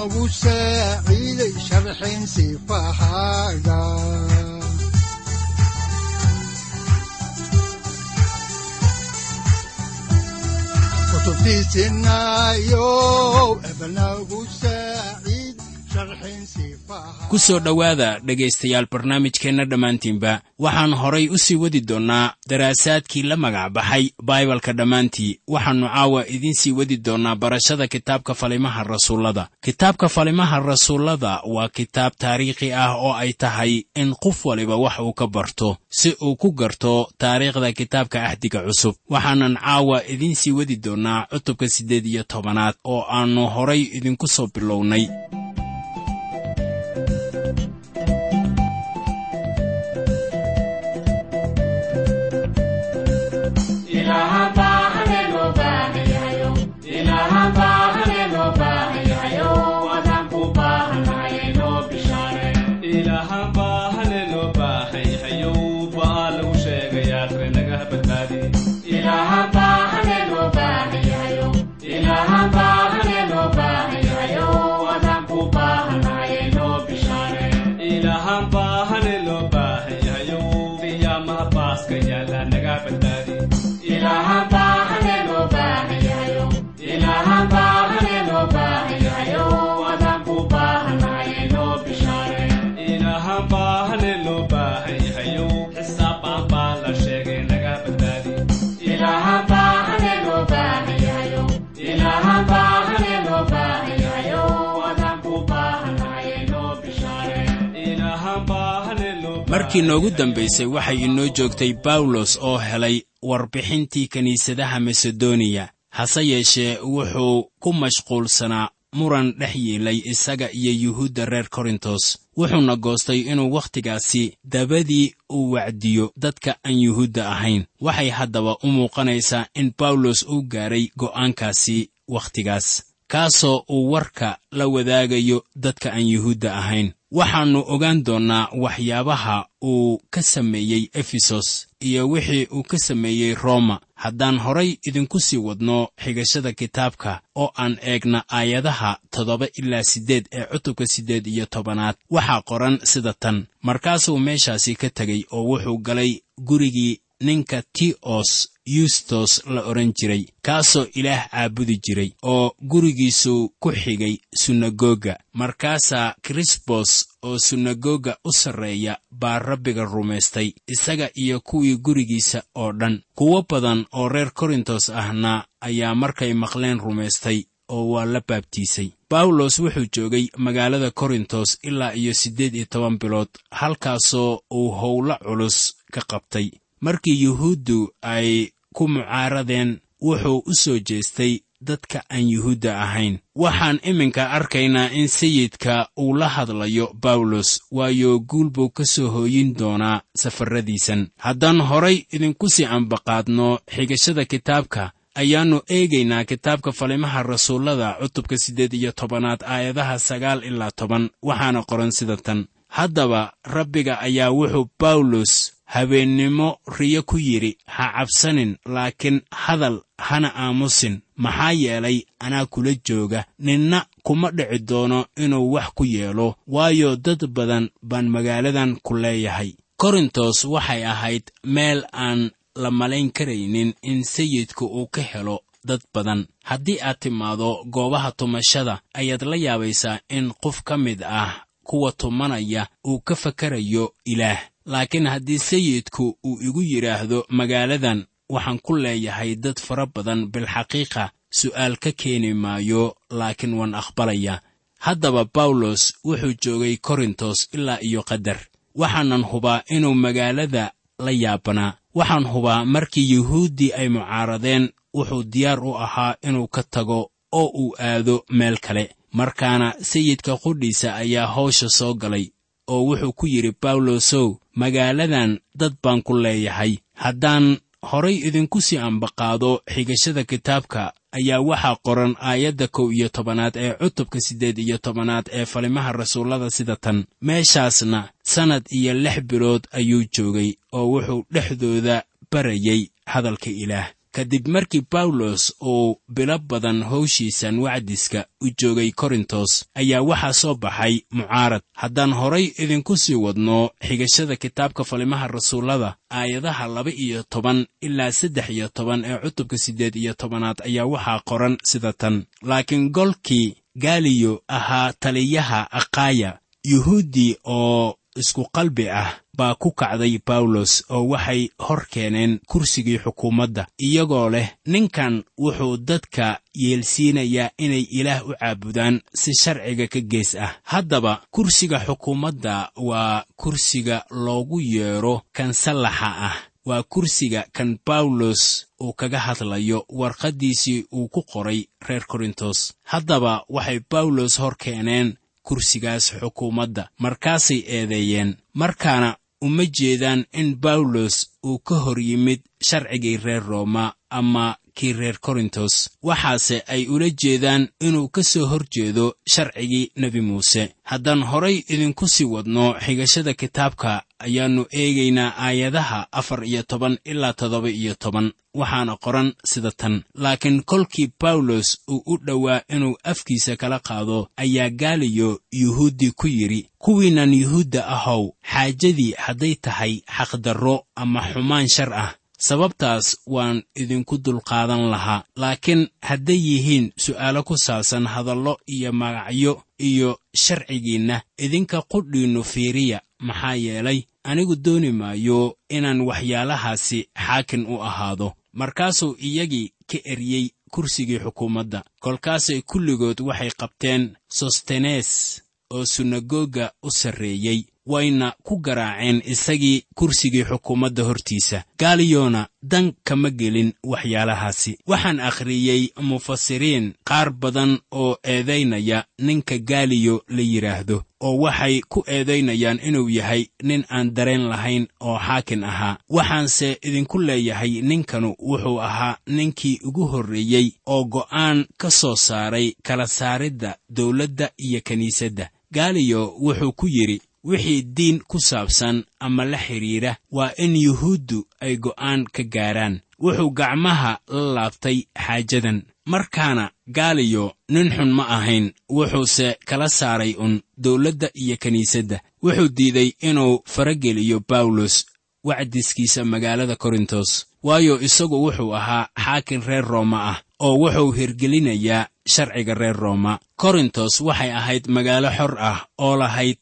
wuxunogu saaciiday sharxin sifahaaga ku soo dhowaada dhegaystayaal barnaamijkeenna dhammaantiinba waxaan horay u sii wadi doonnaa daraasaadkii la magac baxay baibalka dhammaantii. Waxaannu caawa idiin sii wadi doonnaa barashada kitaabka falimaha rasuullada. Kitaabka falimaha rasuullada waa kitaab taariikhi ah oo ay tahay in qof waliba wax uu ka barto si uu ku garto taariikhda kitaabka ahdiga cusub. Waxaanan caawa idiin sii wadi doonnaa cutubka siddeed iyo tobanaad oo aannu horay idinku soo bilownay markii noogu dambaysay waxay inoo joogtay bawlos oo helay warbixintii kiniisadaha masedoniya hase yeeshee wuxuu ku mashquulsanaa muran dhex yiilay isaga iyo yuhuudda reer korintos. Wuxuuna goostay inuu wakhtigaasi dabadii uu wacdiyo dadka aan yuhuudda ahayn. Waxay haddaba u muuqanaysaa in bawlos uu gaaray go'aankaasi wakhtigaas kaasoo uu warka la wadaagayo dadka aan yuhuudda ahayn waxaannu ogaan doonnaa waxyaabaha uu ka sameeyey efesos iyo wixii uu ka sameeyey roma. Haddaan horay idinku sii wadno xigashada kitaabka oo aan eegna aayadaha toddoba ilaa siddeed ee cutubka siddeed iyo tobanaad waxaa qoran sida tan. Markaasuu meeshaasi ka tegey oo wuxuu galay gurigii ninka ti'os yustos la odhan jiray kaasoo ilaah caabudi jiray oo gurigiisuu ku xigay sunagoga. Markaasaa krisbos oo sunagoga u sarreeya baa rabbiga rumaystay isaga iyo kuwii gurigiisa oo dhan. Kuwo badan oo reer korintos ahna ayaa markay maqleen rumaystay oo waa la baabtiisay. Bawlos wuxuu joogay magaalada korintos ilaa iyo siddeed iyo toban bilood halkaasoo uu howlo culus ka qabtay markii yuhuuddu ay ku mucaaradeen wuxuu u soo jeestay dadka aan yuhuudda ahayn. Waxaan iminka arkaynaa in sayidka uu la hadlayo bawlos waayo guul buu ka soo hooyin doonaa safarradiisan. Haddaan horay idinku sii ambaqaadno xigashada kitaabka ayaannu eegaynaa kitaabka falimaha rasuullada cutubka siddeed iyo tobanaad aayadaha sagaal ilaa toban. Waxaana qoran sida tan. Haddaba rabbiga ayaa wuxuu bawlos habeennimo riyo ku yidhi ha cabsanin laakiin hadal hana aamusin. Maxaa yeelay anaa kula jooga. Ninna kuma dhici doono inuu wax ku yeelo waayo dad badan baan magaaladan ku leeyahay. Korintos waxay ahayd meel aan la malayn karaynin in sayidku uu ka helo dad badan. Haddii aad timaado goobaha tumashada ayaad la yaabaysaa in qof ka mid ah kuwa tumanaya uu ka fakarayo ilaah laakiin haddii sayidku uu igu yidhaahdo magaaladan waxaan ku leeyahay dad fara badan bilxaqiiqa su'aal ka keeni maayo laakiin waan aqbalaya. Haddaba bawlos wuxuu joogay korintos ilaa iyo qadar. Waxaanan hubaa inuu magaalada la yaabanaa. Waxaan hubaa markii yuhuuddii ay mucaaradeen wuxuu diyaar u ahaa inuu ka tago oo uu aado meel kale. Markaana sayidka qudhiisa ayaa hawsha soo galay oo wuxuu ku yidhi bawlosow magaaladan dad baan ku leeyahay. Haddaan horay idinku sii ambaqaado xigashada kitaabka ayaa waxaa qoran aayadda kow iyo tobanaad ee cutubka siddeed iyo tobanaad ee falimaha rasuullada sida tan. Meeshaasna sannad iyo lix bilood ayuu joogay oo wuxuu dhexdooda barayay hadalka ilaah kadib markii bawlos uu bilo badan howshiisan wacdiska u joogay korintos ayaa waxaa soo baxay mucaarad haddaan horay idinku sii wadno xigashada kitaabka falimaha rasuullada aayadaha laba iyo toban ilaa saddex iyo toban ee cutubka siddeed iyo tobanaad ayaa waxaa qoran sida tan. Laakiin golkii gaaliyo ahaa taliyaha akhaaya yuhuuddii oo isku qalbi ah baa ku kacday bawlos oo waxay hor keeneen kursigii xukuumadda. Iyagoo leh ninkan wuxuu dadka yeelsiinayaa inay ilaah u caabudaan si sharciga ka gees ah. Haddaba kursiga xukuumadda waa kursiga loogu yeedho kan sallaxa ah. Waa kursiga kan bawlos uu kaga hadlayo warqaddiisii uu ku qoray reer korintos. Haddaba waxay bawlos hor keeneen kursigaas xukuumadda. Markaasay eedeeyeen markaana uma jeedaan in bawlos uu ka hor yimid sharcigii reer rooma ama kii reer korintos waxaase ay ula jeedaan inuu ka soo hor jeedo sharcigii nebi muuse. Haddaan horay idinku sii wadno xigashada kitaabka ayaannu eegaynaa aayadaha afar iyo toban ilaa toddoba iyo toban. Waxaana qoran sida tan. Laakiin kolkii bawlos uu u dhowaa inuu afkiisa kala qaado ayaa gaaliyo yuhuuddii ku yidhi kuwiinnan yuhuudda ahow xaajadii hadday tahay xaqdarro ama xumaan shar ah sababtaas waan idinku dulqaadan lahaa laakiin hadday yihiin su'aalo ku saabsan hadallo iyo magacyo iyo sharcigiinna idinka qudhiinnu fiiriya maxaa yeelay anigu dooni maayo inaan waxyaalahaasi xaakin u ahaado. Markaasuu iyagii ka eryey kursigii xukuumadda. Kolkaasay kulligood waxay qabteen sostenes oo sunagoga u sarreeyey wayna ku garaaceen isagii kursigii xukuumadda hortiisa. Gaaliyona dan kama gelin waxyaalahaasi. Waxaan akhriyey mufasiriin qaar badan oo eedaynaya ninka gaaliyo la yidhaahdo oo waxay ku eedaynayaan inuu yahay nin aan dareen lahayn oo xaakin ahaa. Waxaanse idinku leeyahay ninkanu wuxuu ahaa ninkii ugu horreeyey oo go'aan ka soo saaray kala saaridda dawladda iyo kiniisadda gaaliyo wuxuu ku yidhi wixii diin ku saabsan ama la xidhiidha waa in yuhuuddu ay go'aan ka gaaraan. Wuxuu gacmaha la laabtay xaajadan. Markaana gaaliyo nin xun ma ahayn. Wuxuuse kala saaray un dawladda iyo kiniisadda wuxuu diiday inuu farageliyo bawlos wacdiskiisa magaalada korintos. Waayo isagu wuxuu ahaa xaakin reer rooma ah oo wuxuu hirgelinayaa sharciga reer rooma. Korintos waxay ahayd magaalo xor ah oo lahayd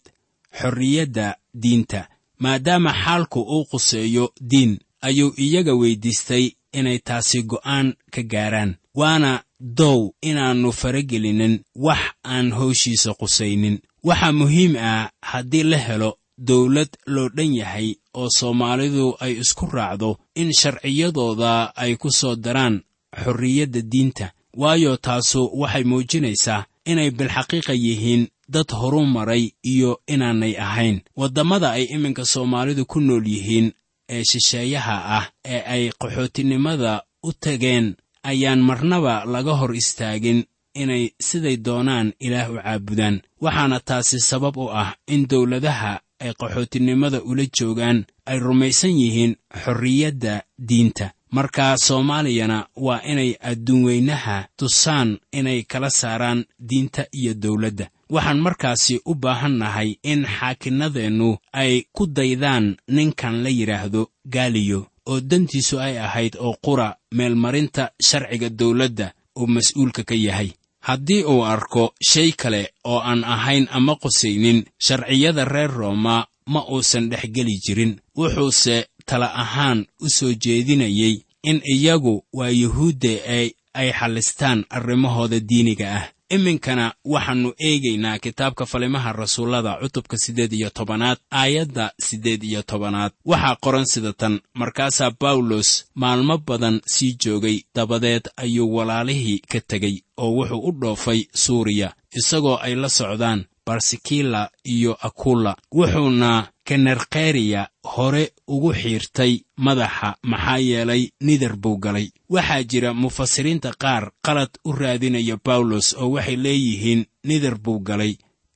xorriyadda diinta maadaama xaalku uu quseeyo diin ayuu iyaga weyddiistay inay taasi go'aan ka gaaraan. Waana dow inaannu faragelinin wax aan howshiisa qusaynin. Waxaa muhiim ah haddii la helo dawlad loo dhan yahay oo soomaalidu ay isku raacdo in sharciyadooda ay ku soo daraan xorriyadda diinta. Waayo taasu waxay muujinaysaa inay bilxaqiiqa yihiin dad horu maray iyo inaanay ahayn. Waddamada ay iminka soomaalidu ku nool yihiin ee shisheeyaha ah ee ay qaxootinimada u tageen ayaan marnaba laga hor istaagin inay siday doonaan ilaah u caabudaan. Waxaana taasi sabab u ah in dawladaha ay qaxootinimada ula joogaan ay rumaysan yihiin xorriyadda diinta. Marka soomaaliyana waa inay adduunweynaha tusaan inay kala saaraan diinta iyo dawladda waxaan markaasi u baahannahay in xaakinnadeennu ay ku daydaan ninkan la yidhaahdo gaaliyo oo dantiisu ay ahayd oo qura meelmarinta sharciga dawladda uu mas'uulka ka yahay. Haddii uu arko shay kale oo aan ahayn ama qusaynin sharciyada reer rooma ma uusan dhexgeli jirin. Wuxuuse tala ahaan u soo jeedinayey in iyagu waa yuhuudda ee ay xallistaan arrimahooda diiniga ah iminkana waxaannu eegaynaa kitaabka falimaha rasuullada cutubka siddeed iyo tobanaad aayadda siddeed iyo tobanaad. Waxaa qoran sida tan markaasaa bawlos maalmo badan sii joogay dabadeed ayuu walaalihii ka tegey oo wuxuu u dhoofay suuriya isagoo ay la socdaan barsikila iyo akulla wuxuuna kenerkeriya hore ugu xiirtay madaxa maxaa yeelay nidar buu galay. Waxaa jira mufasiriinta qaar qalad u raadinaya bawlos oo waxay leeyihiin nidar buu galay.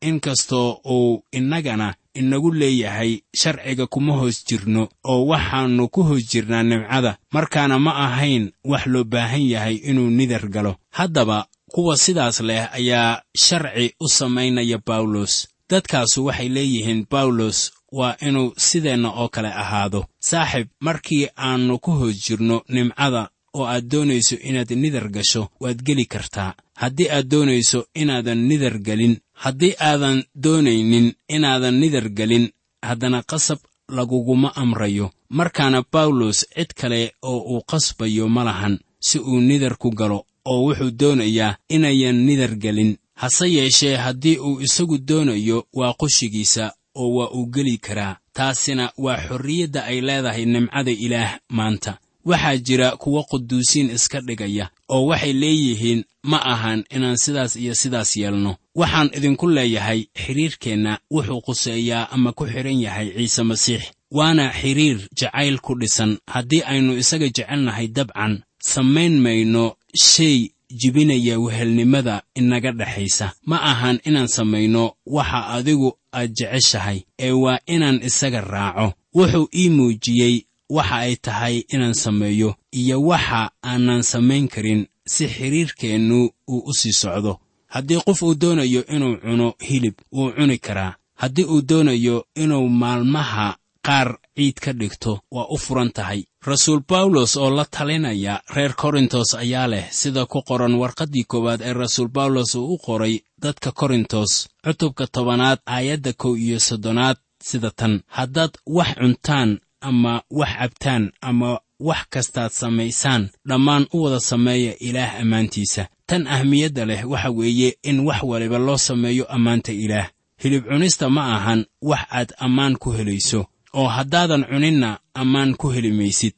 Inkastoo uu innagana inagu leeyahay sharciga kuma hoos jirno oo waxaannu ku hoos jirnaa nimcada markaana ma ahayn wax loo baahan yahay inuu nidar galo. Haddaba kuwa sidaas leh ayaa sharci u samaynaya bawlos dadkaasu waxay leeyihiin bawlos waa inuu sideenna oo kale ahaado. Saaxib markii aannu ku hoos jirno nimcada oo aad doonayso inaad nidar gasho waad geli kartaa. Haddii aad doonayso inaadan nidar gelin haddii aadan doonaynin inaadan nidar gelin haddana qasab laguguma amrayo. Markaana bawlos cid kale oo uu qasbayo ma lahan si uu nidar ku galo oo wuxuu doonayaa inayan nidar gelin. Hase yeeshee haddii uu isagu doonayo waa qushigiisa oo waa uu geli karaa. Taasina waa xorriyadda ay leedahay nimcada ilaah maanta. Waxaa jira kuwo quduusiin iska dhigaya oo waxay leeyihiin ma ahan inaan sidaas iyo sidaas yeelno. Waxaan idinku leeyahay xidhiirkeenna wuxuu quseeyaa ama ku xidhan yahay ciise masiix. Waana xidhiir jacayl ku dhisan. Haddii aynu isaga jecelnahay dabcan samayn mayno shay jibinaya wehelnimada inaga dhexaysa ma ahan inaan samayno waxa adigu aad jeceshahay ee waa inaan isaga raaco. Wuxuu ii muujiyey waxa ay tahay inaan sameeyo iyo waxa aanan samayn karin si xidhiirkeennu uu u sii socdo. Haddii qof uu doonayo inuu cuno hilib wuu cuni karaa. Haddii uu doonayo inuu maalmaha qaar ciid ka dhigto waa u furan tahay. Rasuul bawlos oo la talinaya reer korintos ayaa leh sida ku qoran warqaddii koowaad ee rasuul bawlos uu u qoray dadka korintos cutubka tobanaad aayadda kow iyo soddonaad sida tan. Haddaad wax cuntaan ama wax cabtaan ama wax kastaad samaysaan dhammaan u wada sameeya ilaah ammaantiisa. Tan ahmiyadda leh waxa weeye in wax waliba loo sameeyo ammaanta ilaah. Hilib cunista ma ahan wax aad ammaan ku helayso oo haddaadan cuninna ammaan ku heli maysid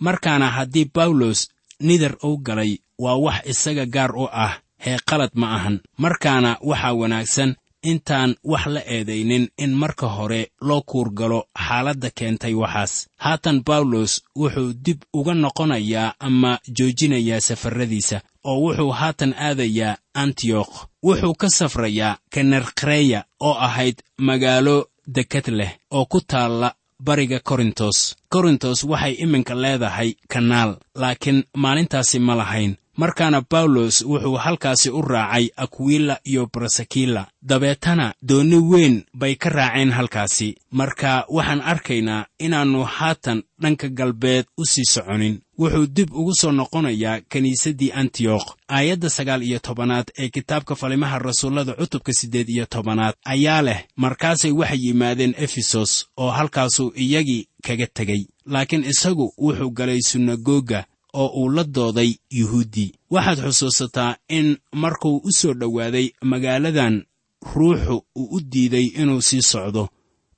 markaana haddii bawlos nidar uu galay waa wax isaga gaar u ah hee qalad ma ahan. Markaana waxaa wanaagsan intaan wax la eedaynin in marka hore loo kuurgalo xaaladda keentay waxaas. Haatan bawlos wuxuu dib uga noqonayaa ama joojinayaa safarradiisa oo wuxuu haatan aadayaa antiyokh. Wuxuu ka safrayaa kenerkreya oo ahayd magaalo dekad leh oo ku taalla bariga korintos. Korintos waxay iminka leedahay kanaal laakiin maalintaasi ma lahayn markaana bawlos wuxuu halkaasi u raacay akwila iyo barasakila dabeetana doonni weyn bay ka raaceen halkaasi. Marka waxaan arkaynaa inaannu haatan dhanka galbeed u sii soconin. Wuxuu dib ugu soo noqonayaa kiniisaddii antiyokh aayadda sagaal iyo tobanaad ee kitaabka falimaha rasuullada cutubka siddeed iyo tobanaad ayaa leh markaasay waxay yimaadeen efesos oo halkaasuu iyagii kaga tegey laakiin isagu wuxuu galay sunagoga oo uu la dooday yuhuuddii waxaad xusuusataa in markuu u soo dhowaaday magaaladan ruuxu uu u diiday inuu sii socdo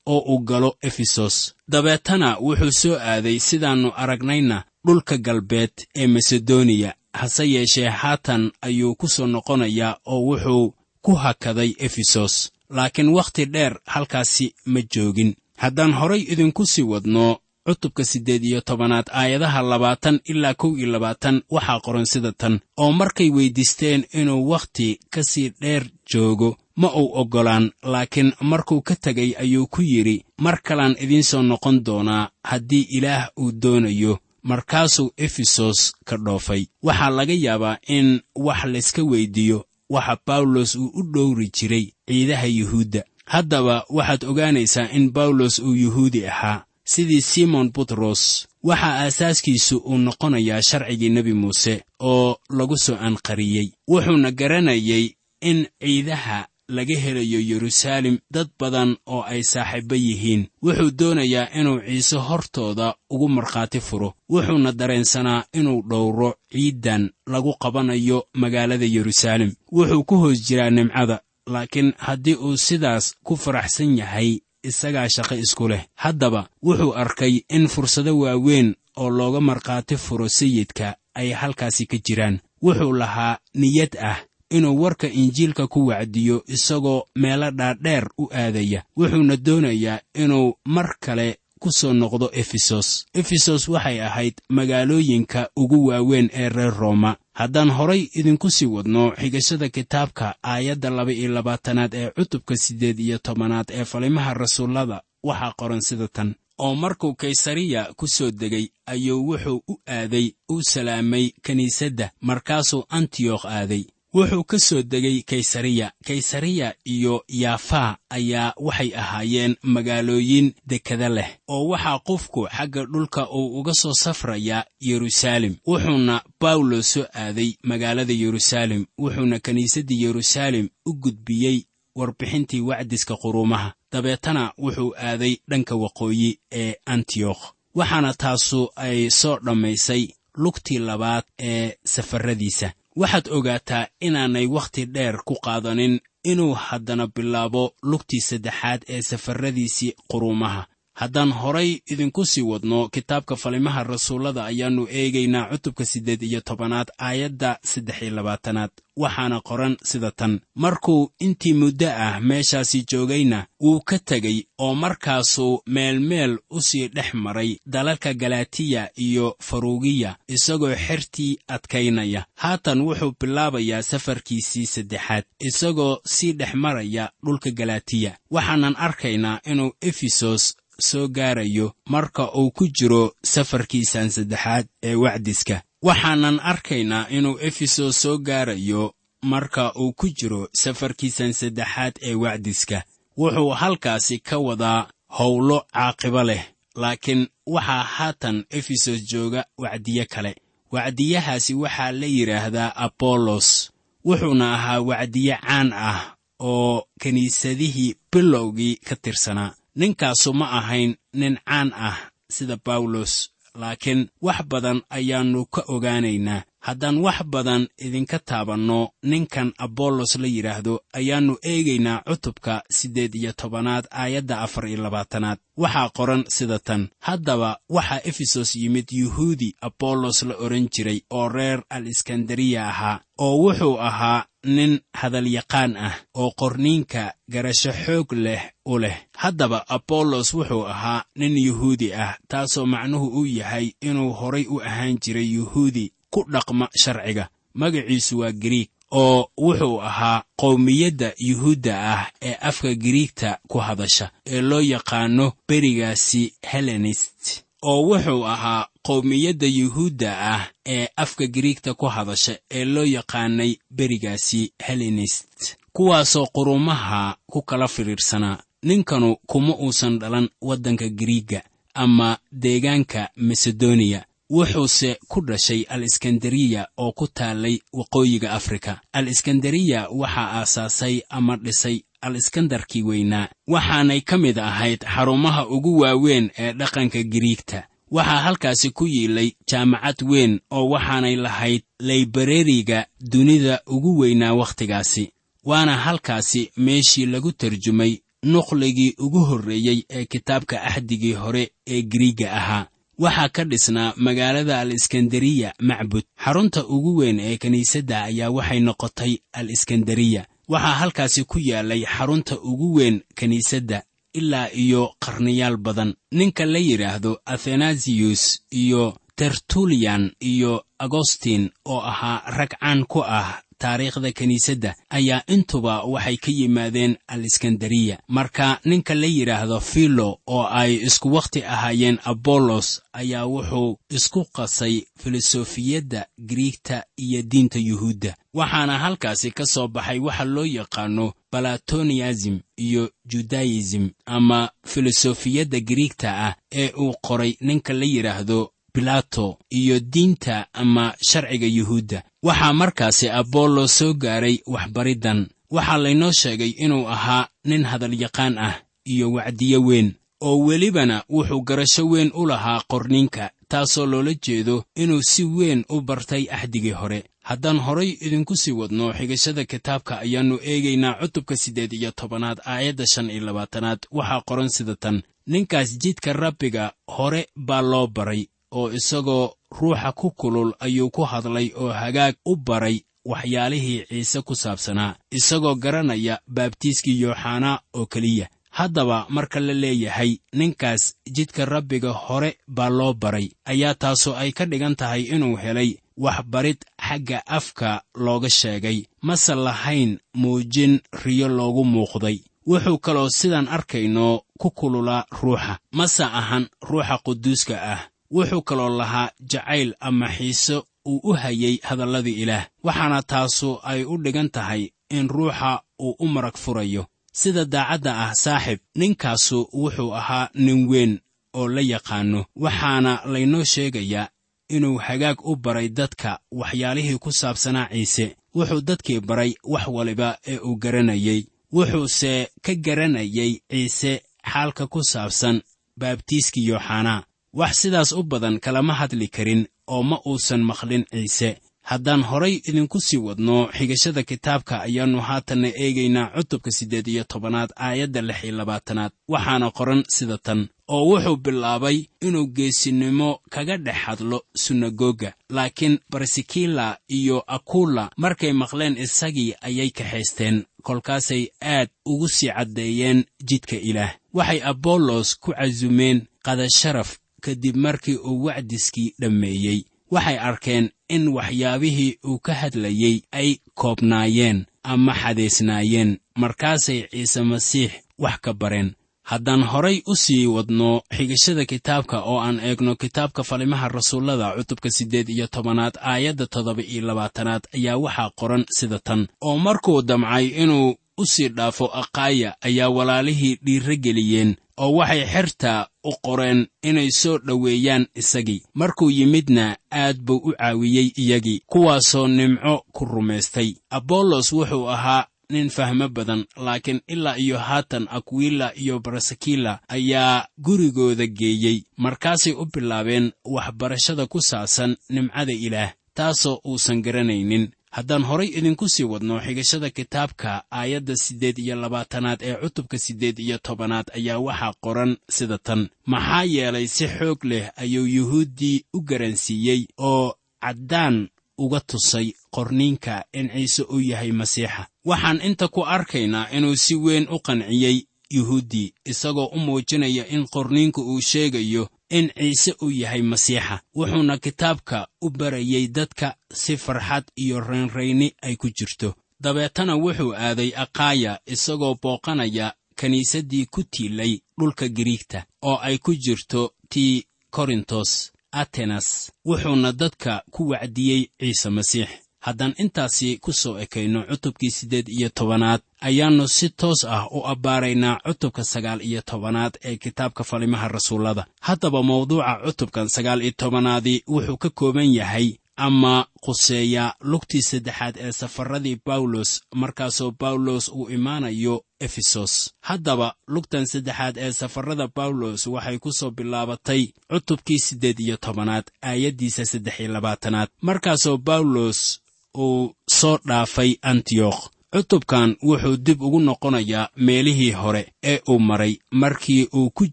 oo uu galo efesos. Dabeetana wuxuu soo aaday sidaannu aragnayna dhulka galbeed ee masedoniya hase yeeshee haatan ayuu ku soo noqonayaa oo wuxuu ku hakaday efesos. Laakiin wakhti dheer halkaasi ma joogin. Haddaan horay idinku sii wadno cutubka siddeed iyo tobanaad aayadaha labaatan ilaa kow iyo labaatan waxaa qoran sida tan. Oo markay weyddiisteen inuu wakhti ka sii dheer joogo ma uu oggolaan laakiin markuu ka tegay ayuu ku yidhi mar kalaan idiin soo noqon doonaa haddii ilaah uu doonayo markaasuu efesos ka dhoofay. Waxaa laga yaabaa in wax layska weyddiiyo waxa bawlos uu u dhowri jiray ciidaha yuhuudda. Haddaba waxaad ogaanaysaa in bawlos uu yuhuudi ahaa sidii simon butros waxaa aasaaskiisu uu noqonayaa sharcigii nebi muuse oo lagu soo anqariyey. Wuxuuna garanayay in ciidaha laga helayo yeruusaalem dad badan oo ay saaxiibbo yihiin. Wuxuu doonayaa inuu ciise hortooda ugu markhaati furo. Wuxuuna dareensanaa inuu dhowro ciiddan lagu qabanayo magaalada yeruusaalem wuxuu ku hoos jiraa nimcada laakiin haddii uu sidaas ku faraxsan yahay isagaa shaqo isku leh. Haddaba wuxuu arkay in fursado waaweyn oo looga markhaati furo sayidka ay halkaasi ka jiraan. Wuxuu lahaa niyad ah inuu warka injiilka ku wacdiyo isagoo meelo dhaadheer u aadaya. Wuxuuna doonayaa inuu mar kale ku soo noqdo efesos. Efesos waxay ahayd magaalooyinka ugu waaweyn ee reer rooma haddaan horay idinku sii wadno xigashada kitaabka aayadda laba iyo labaatanaad ee cutubka siddeed iyo tobanaad ee falimaha rasuullada waxaa qoran sida tan. Oo markuu kaysariya ku soo degay ayuu wuxuu u aaday u salaamay kiniisadda markaasuu antiyokh aaday wuxuu ka soo degay kaysariya. Kaysariya iyo yaafaa ayaa waxay ahaayeen magaalooyin dekada leh oo waxaa qofku xagga dhulka uu uga soo safrayaa yeruusaalem wuxuuna bawlos soo aaday magaalada yeruusaalem wuxuuna kiniisaddii yeruusaalem u gudbiyey warbixintii wacdiska quruumaha dabeetana wuxuu aaday dhanka waqooyi ee antiyokh waxaana taasu ay soo dhammaysay lugtii labaad ee safarradiisa waxaad ogaataa inaanay wakhti dheer ku qaadanin inuu haddana bilaabo lugtii saddexaad ee safarradiisii quruumaha haddaan horay idinku sii wadno kitaabka falimaha rasuullada ayaannu eegaynaa cutubka siddeed iyo tobanaad aayadda saddex iyo labaatanaad. Waxaana qoran sida tan. Markuu intii muddo ah meeshaasi joogayna wuu ka tegey oo markaasuu meelmeel u sii dhex maray dalalka galatiya iyo farugiya isagoo xertii adkaynaya. Haatan wuxuu bilaabayaa safarkiisii saddexaad isagoo sii dhex maraya dhulka galatiya waxaanan arkaynaa inuu efesos soo gaarayo marka uu ku jiro safarkiisan saddexaad ee wacdiska. Waxaanan arkaynaa inuu efesos soo gaarayo marka uu ku jiro safarkiisan saddexaad ee wacdiska. Wuxuu halkaasi ka wadaa howlo caaqibo leh laakiin waxaa haatan efesos jooga wacdiye kale. Wacdiyahaasi waxaa la yidhaahdaa abollos wuxuuna ahaa wacdiye caan ah oo kiniisadihii bilowgii ka tirsanaa ninkaasu ma ahayn nin caan ah sida bawlos laakiin wax badan ayaannu ka ogaanaynaa haddaan wax badan idinka taabanno ninkan abollos la yidhaahdo ayaannu eegaynaa cutubka siddeed iyo tobanaad aayadda afar iyo labaatanaad. Waxaa qoran sida tan. Haddaba waxaa efesos yimid yuhuudi abollos la odhan jiray oo reer al iskandariya ahaa oo wuxuu ahaa nin hadalyaqaan ah oo qorniinka garasho xoog leh u leh. Haddaba abollos wuxuu ahaa nin yuhuudi ah taasoo macnuhu u yahay inuu horay u ahaan jiray yuhuudi ku dhaqma sharciga. Magaciisu waa giriig oo wuxuu ahaa qowmiyadda yuhuudda ah ee afka giriigta ku hadasha ee loo yaqaano berigaasi helenist oo wuxuu ahaa qowmiyadda yuhuudda ah ee afka giriigta ku hadasha ee loo yaqaanay berigaasi helenist kuwaasoo qurumaha ku kala fidhiidhsanaa ninkanu kuma uusan dhalan waddanka giriigga ama deegaanka masedoniya wuxuuse ku dhashay al iskandariya oo ku taallay waqooyiga afrika. Al iskandariya waxaa aasaasay ama dhisay al iskandarkii weynaa waxaanay ka mid ahayd xarumaha ugu waaweyn ee dhaqanka giriigta. Waxaa halkaasi ku yiilay jaamacad weyn oo waxaanay lahayd laybareriga dunida ugu weynaa wakhtigaasi waana halkaasi meeshii lagu tarjumay nuqligii ugu horreeyey ee kitaabka axdigii hore ee giriigga ahaa waxaa ka dhisnaa magaalada al iskandariya macbud. Xarunta ugu weyn ee kiniisadda ayaa waxay noqotay al iskandariya waxaa halkaasi ku yaalay xarunta ugu weyn kiniisadda ilaa iyo qarniyaal badan. Ninka la yidhaahdo athanasiyus iyo tertuliyan iyo agostin oo ahaa rag caan ku ah taariikhda kiniisadda ayaa intuba waxay ka yimaadeen al iskandariya marka ninka la yidhaahdo filo oo ay isku wakhti ahaayeen abollos ayaa wuxuu isku qasay filosofiyadda giriigta iyo diinta yuhuudda. Waxaana halkaasi ka soo baxay waxa loo yaqaano balatoniasm iyo judayism ama filosofiyadda griigta ah ee uu qoray ninka la yidhaahdo bilato iyo diinta ama sharciga yuhuudda. Waxaa markaasi abollo soo gaaray waxbariddan waxaa laynoo sheegay inuu ahaa nin hadalyaqaan ah iyo wacdiye weyn oo welibana wuxuu garasho weyn u lahaa qorninka taasoo loola jeedo inuu si weyn u bartay axdigii hore. Haddaan horay idinku sii wadno xigashada kitaabka ayaannu eegaynaa cutubka siddeed iyo tobanaad aayadda shan iyo labaatanaad. Waxaa qoran sida tan ninkaas jidka rabbiga hore baa loo baray oo isagoo ruuxa ku kulul ayuu ku hadlay oo hagaag u baray waxyaalihii ciise ku saabsanaa isagoo garanaya baabtiiskii yooxanaa oo keliya. Haddaba marka la leeyahay ninkaas jidka rabbiga hore baa loo baray. Ayaa taasu ay ka dhigan tahay inuu helay waxbarid xagga afka looga sheegay. Mase lahayn muujin riyo loogu muuqday. Wuxuu kaloo sidaan arkayno ku kululaa ruuxa. Mase ahan ruuxa quduuska ah wuxuu kaloo lahaa jacayl ama xiise uu u hayay hadalladii ilaah. Waxaana taasu ay u dhigan tahay in ruuxa uu u marag furayo. Sida daacadda ah saaxib ninkaasu wuxuu ahaa nin weyn oo la yaqaanno waxaana laynoo sheegayaa inuu hagaag u baray dadka waxyaalihii ku saabsanaa ciise. Wuxuu dadkii baray wax waliba ee uu garanayey wuxuuse ka garanayay ciise xaalka ku saabsan baabtiiskii yooxanaa wax sidaas u badan kalama hadli karin oo ma uusan maqlin ciise. Haddaan horay idinku sii wadno xigashada kitaabka ayaannu haatanna eegaynaa cutubka siddeed iyo tobanaad aayadda lix iyo labaatanaad. Waxaana qoran sida tan oo wuxuu bilaabay inuu geesinimo kaga dhex hadlo sunagoga laakiin barsikila iyo akulla markay maqleen isagii ayay kaxaysteen kolkaasay aad ugu sii caddeeyeen jidka ilaah. Waxay abollos ku casumeen qadasharaf kadib markii uu wacdiskii dhammeeyey waxay arkeen in waxyaabihii uu ka hadlayey ay koobnaayeen ama xadaysnaayeen markaasay ciise masiix wax ka bareen haddaan horay u sii wadno xigashada kitaabka oo aan eegno kitaabka falimaha rasuullada cutubka siddeed iyo tobanaad aayadda toddoba iyo labaatanaad ayaa waxaa qoran sida tan oo markuu damcay inuu u sii dhaafo aqaaya ayaa walaalihii dhiirro geliyeen oo waxay xerta u qoreen inay soo dhoweeyaan isagii. Markuu yimidna aad buu u caawiyey iyagii kuwaasoo nimco ku rumaystay. Abollos wuxuu ahaa nin fahmo badan laakiin ilaa iyo haatan akwila iyo barasakila ayaa gurigooda geeyey. Markaasay u bilaabeen waxbarashada ku saabsan nimcada ilaah taasoo uusan garanaynin haddaan horay idinku sii wadno xigashada kitaabka aayadda siddeed iyo labaatanaad ee cutubka siddeed iyo tobanaad ayaa waxaa qoran sida tan. Maxaa yeelay si xoog leh ayuu yuhuuddii u garansiiyey oo caddaan uga tusay qorniinka in ciise uu yahay masiixa. Waxaan inta ku arkaynaa inuu si weyn u qanciyey yuhuuddii isagoo u muujinaya in qorniinku uu sheegayo in ciise uu yahay masiixa. Wuxuuna kitaabka u barayey dadka si farxad iyo raynrayni ay ku jirto. Dabeetana wuxuu aaday akhaaya isagoo booqanaya kiniisaddii ku tiilay dhulka giriigta oo ay ku jirto tii korintos atenas. Wuxuuna dadka ku wacdiyey ciise masiix haddaan intaasi ku soo ekayno cutubkii siddeed iyo tobanaad ayaannu si toos ah u abbaaraynaa cutubka sagaal iyo tobanaad ee kitaabka falimaha rasuullada. Haddaba mawduuca cutubkan sagaal iyo tobanaadii wuxuu ka kooban yahay ama quseeya lugtii saddexaad ee safaradii bawlos markaasoo bawlos uu imaanayo efesos. Haddaba lugtan saddexaad ee safarada bawlos waxay ku soo bilaabatay cutubkii siddeed iyo tobanaad aayaddiisa saddex iyo labaatanaad. Markaasoo bawlos uu soo dhaafay antiyokh cutubkan wuxuu dib ugu noqonayaa meelihii hore ee uu maray markii uu ku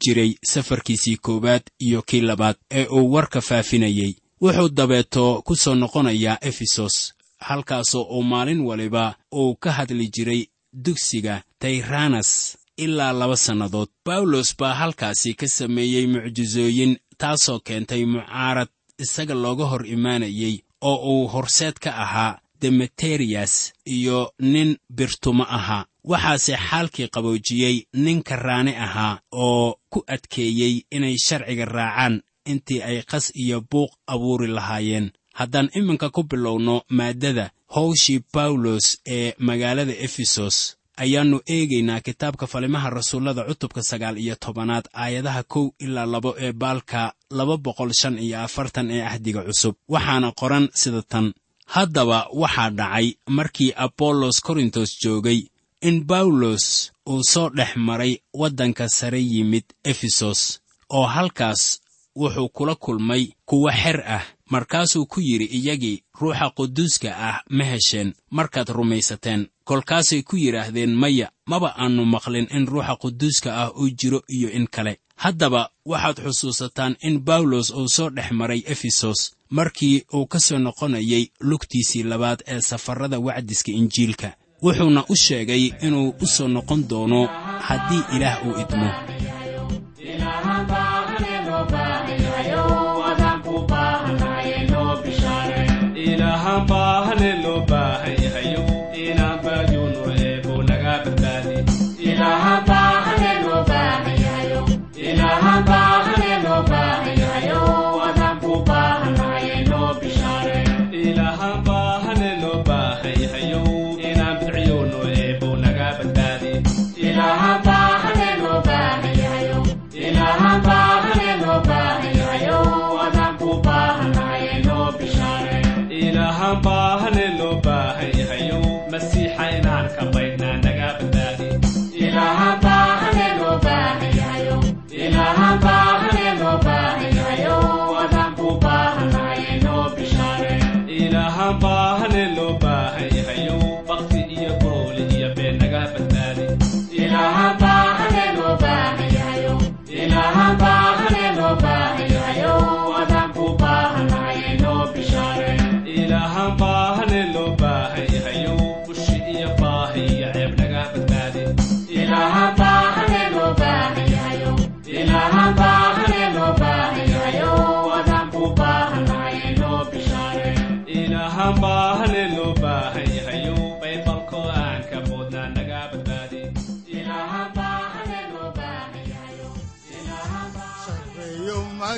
jiray safarkiisii koowaad iyo kii labaad ee uu warka faafinayey wuxuu dabeeto ku soo noqonayaa efesos halkaasoo uu maalin waliba uu ka hadli jiray dugsiga tayranas ilaa laba sannadood. Bawlos baa halkaasi ka sameeyey mucjisooyin taasoo keentay mucaarad isaga looga hor imaanayey oo uu horseed ka ahaa demeteriyas iyo nin birtumo ahaa. Waxaase xaalkii qaboojiyey nin karraane ahaa oo ku adkeeyey inay sharciga raacaan intii ay qas iyo buuq abuuri lahaayeen. Haddaan iminka ku bilowno maaddada howshii bawlos ee magaalada efesos ayaannu eegaynaa kitaabka falimaha rasuullada cutubka sagaal iyo tobanaad aayadaha kow ilaa labo ee baalka laba boqol shan iyo afartan ee ahdiga cusub. Waxaana qoran sida tan. Haddaba waxaa dhacay markii abollos korintos joogay in bawlos uu soo dhex maray waddanka sare yimid efesos oo halkaas wuxuu kula kulmay kuwa xer ah markaasuu ku yidhi iyagii ruuxa quduuska ah ma hesheen markaad rumaysateen. Kolkaasay ku yidhaahdeen maya maba aannu maqlin in ruuxa quduuska ah uu jiro iyo in kale. Haddaba waxaad xusuusataan in bawlos uu soo dhex maray efesos markii uu ka soo noqonayay lugtiisii labaad ee safarrada wacdiska injiilka. Wuxuuna u sheegay inuu u soo noqon doono haddii ilaah uu idmo ilaahan baahnin